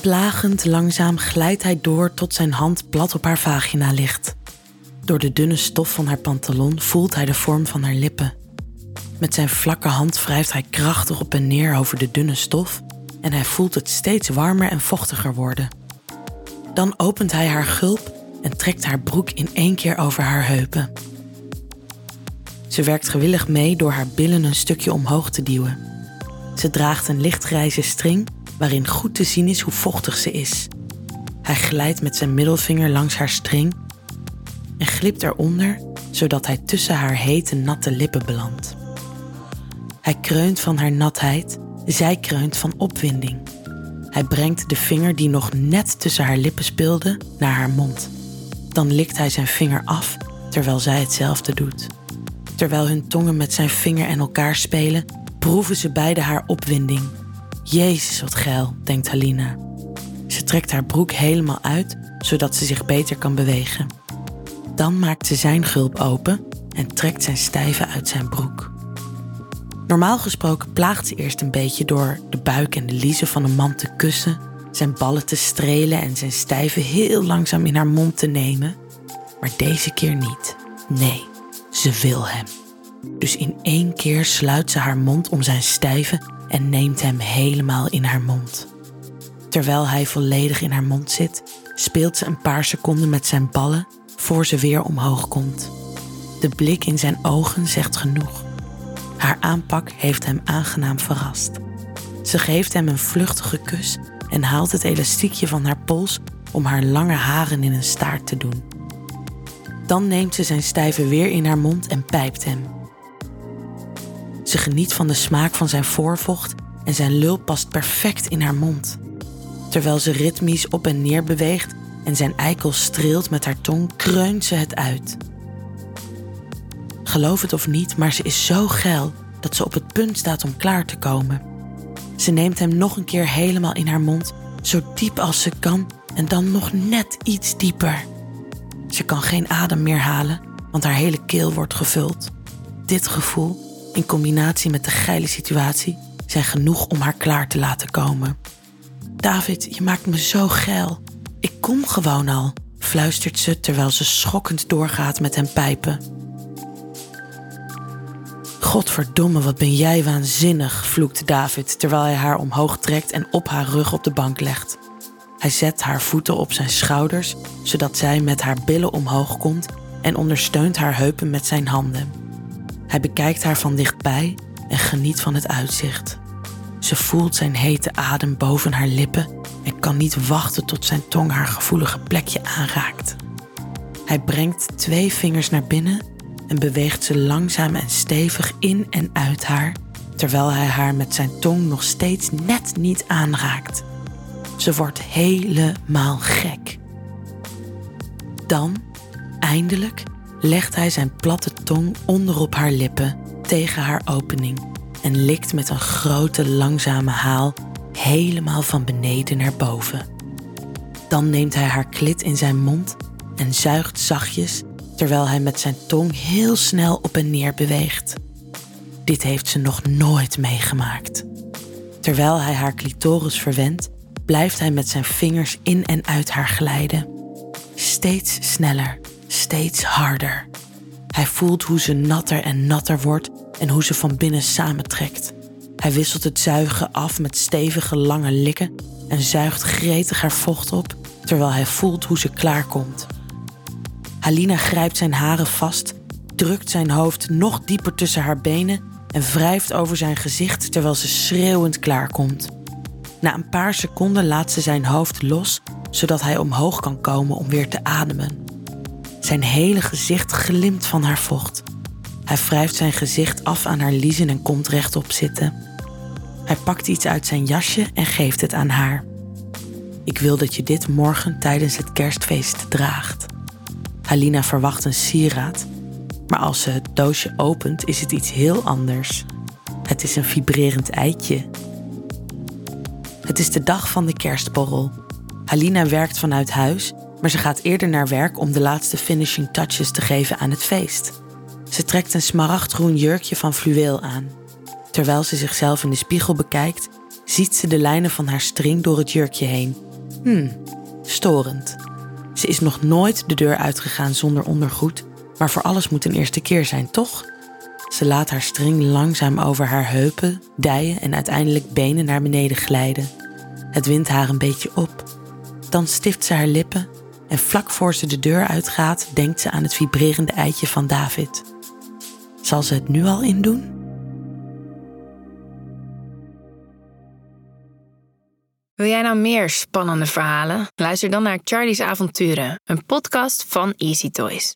Plagend langzaam glijdt hij door tot zijn hand plat op haar vagina ligt. Door de dunne stof van haar pantalon voelt hij de vorm van haar lippen. Met zijn vlakke hand wrijft hij krachtig op en neer over de dunne stof en hij voelt het steeds warmer en vochtiger worden. Dan opent hij haar gulp en trekt haar broek in één keer over haar heupen. Ze werkt gewillig mee door haar billen een stukje omhoog te duwen. Ze draagt een lichtgrijze string waarin goed te zien is hoe vochtig ze is. Hij glijdt met zijn middelvinger langs haar string en glipt eronder zodat hij tussen haar hete natte lippen belandt. Hij kreunt van haar natheid, zij kreunt van opwinding. Hij brengt de vinger die nog net tussen haar lippen speelde naar haar mond. Dan likt hij zijn vinger af terwijl zij hetzelfde doet. Terwijl hun tongen met zijn vinger en elkaar spelen, proeven ze beide haar opwinding. Jezus, wat geil, denkt Halina. Ze trekt haar broek helemaal uit, zodat ze zich beter kan bewegen. Dan maakt ze zijn gulp open en trekt zijn stijve uit zijn broek. Normaal gesproken plaagt ze eerst een beetje door de buik en de liezen van een man te kussen, zijn ballen te strelen en zijn stijve heel langzaam in haar mond te nemen. Maar deze keer niet. Nee, ze wil hem. Dus in één keer sluit ze haar mond om zijn stijve en neemt hem helemaal in haar mond. Terwijl hij volledig in haar mond zit, speelt ze een paar seconden met zijn ballen voor ze weer omhoog komt. De blik in zijn ogen zegt genoeg. Haar aanpak heeft hem aangenaam verrast. Ze geeft hem een vluchtige kus en haalt het elastiekje van haar pols om haar lange haren in een staart te doen. Dan neemt ze zijn stijve weer in haar mond en pijpt hem. Ze geniet van de smaak van zijn voorvocht en zijn lul past perfect in haar mond. Terwijl ze ritmisch op en neer beweegt en zijn eikel streelt met haar tong, kreunt ze het uit. Geloof het of niet, maar ze is zo geil dat ze op het punt staat om klaar te komen. Ze neemt hem nog een keer helemaal in haar mond, zo diep als ze kan en dan nog net iets dieper. Ze kan geen adem meer halen, want haar hele keel wordt gevuld. Dit gevoel, in combinatie met de geile situatie, zijn genoeg om haar klaar te laten komen. David, je maakt me zo geil. Ik kom gewoon al, fluistert ze terwijl ze schokkend doorgaat met hem pijpen. Godverdomme, wat ben jij waanzinnig, vloekt David terwijl hij haar omhoog trekt en op haar rug op de bank legt. Hij zet haar voeten op zijn schouders, zodat zij met haar billen omhoog komt en ondersteunt haar heupen met zijn handen. Hij bekijkt haar van dichtbij en geniet van het uitzicht. Ze voelt zijn hete adem boven haar lippen en kan niet wachten tot zijn tong haar gevoelige plekje aanraakt. Hij brengt twee vingers naar binnen en beweegt ze langzaam en stevig in en uit haar, terwijl hij haar met zijn tong nog steeds net niet aanraakt. Ze wordt helemaal gek. Dan, eindelijk, legt hij zijn platte tong onderop haar lippen tegen haar opening en likt met een grote langzame haal helemaal van beneden naar boven. Dan neemt hij haar klit in zijn mond en zuigt zachtjes terwijl hij met zijn tong heel snel op en neer beweegt. Dit heeft ze nog nooit meegemaakt. Terwijl hij haar clitoris verwendt, blijft hij met zijn vingers in en uit haar glijden. Steeds sneller, steeds harder. Hij voelt hoe ze natter en natter wordt en hoe ze van binnen samentrekt. Hij wisselt het zuigen af met stevige lange likken en zuigt gretig haar vocht op terwijl hij voelt hoe ze klaarkomt. Halina grijpt zijn haren vast, drukt zijn hoofd nog dieper tussen haar benen en wrijft over zijn gezicht terwijl ze schreeuwend klaarkomt. Na een paar seconden laat ze zijn hoofd los, zodat hij omhoog kan komen om weer te ademen. Zijn hele gezicht glimt van haar vocht. Hij wrijft zijn gezicht af aan haar liezen en komt rechtop zitten. Hij pakt iets uit zijn jasje en geeft het aan haar. Ik wil dat je dit morgen tijdens het kerstfeest draagt. Halina verwacht een sieraad, maar als ze het doosje opent is het iets heel anders. Het is een vibrerend eitje. Het is de dag van de kerstborrel. Halina werkt vanuit huis, maar ze gaat eerder naar werk om de laatste finishing touches te geven aan het feest. Ze trekt een smaragdgroen jurkje van fluweel aan. Terwijl ze zichzelf in de spiegel bekijkt, ziet ze de lijnen van haar string door het jurkje heen Hmm, storend. Ze is nog nooit de deur uitgegaan zonder ondergoed, maar voor alles moet een eerste keer zijn, toch? Ze laat haar string langzaam over haar heupen, dijen en uiteindelijk benen naar beneden glijden. Het wint haar een beetje op. Dan stift ze haar lippen en vlak voor ze de deur uitgaat, denkt ze aan het vibrerende eitje van David. Zal ze het nu al indoen? Wil jij nou meer spannende verhalen? Luister dan naar Charlie's Avonturen, een podcast van Easy Toys.